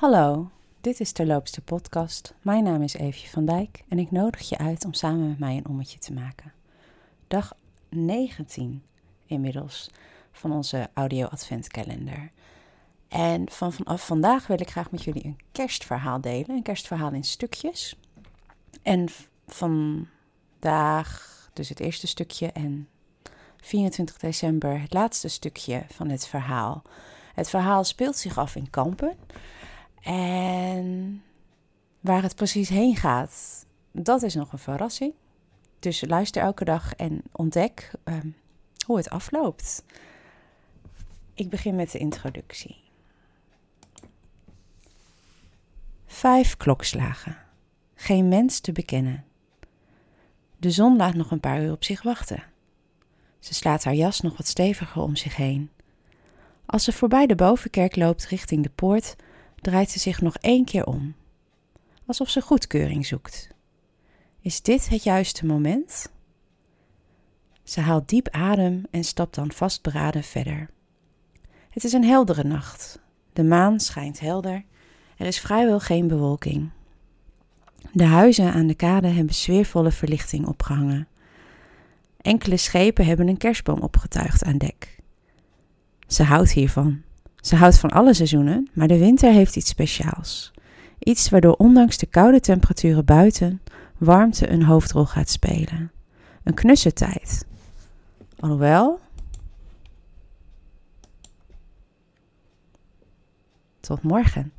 Hallo, dit is Terloopste Podcast. Mijn naam is Eefje van Dijk en ik nodig je uit om samen met mij een ommetje te maken. Dag 19 inmiddels van onze audio adventkalender. En van vanaf vandaag wil ik graag met jullie een kerstverhaal delen, een kerstverhaal in stukjes. En vandaag dus het eerste stukje en 24 december het laatste stukje van het verhaal. Het verhaal speelt zich af in Kampen. En waar het precies heen gaat, dat is nog een verrassing. Dus luister elke dag en ontdek ehm, hoe het afloopt. Ik begin met de introductie. Vijf klokslagen. Geen mens te bekennen. De zon laat nog een paar uur op zich wachten. Ze slaat haar jas nog wat steviger om zich heen. Als ze voorbij de bovenkerk loopt richting de poort, draait ze zich nog één keer om, alsof ze goedkeuring zoekt. Is dit het juiste moment? Ze haalt diep adem en stapt dan vastberaden verder. Het is een heldere nacht. De maan schijnt helder. Er is vrijwel geen bewolking. De huizen aan de kade hebben sfeervolle verlichting opgehangen. Enkele schepen hebben een kerstboom opgetuigd aan dek. Ze houdt hiervan. Ze houdt van alle seizoenen, maar de winter heeft iets speciaals. Iets waardoor ondanks de koude temperaturen buiten warmte een hoofdrol gaat spelen. Een knusse tijd. Alhoewel. Tot morgen.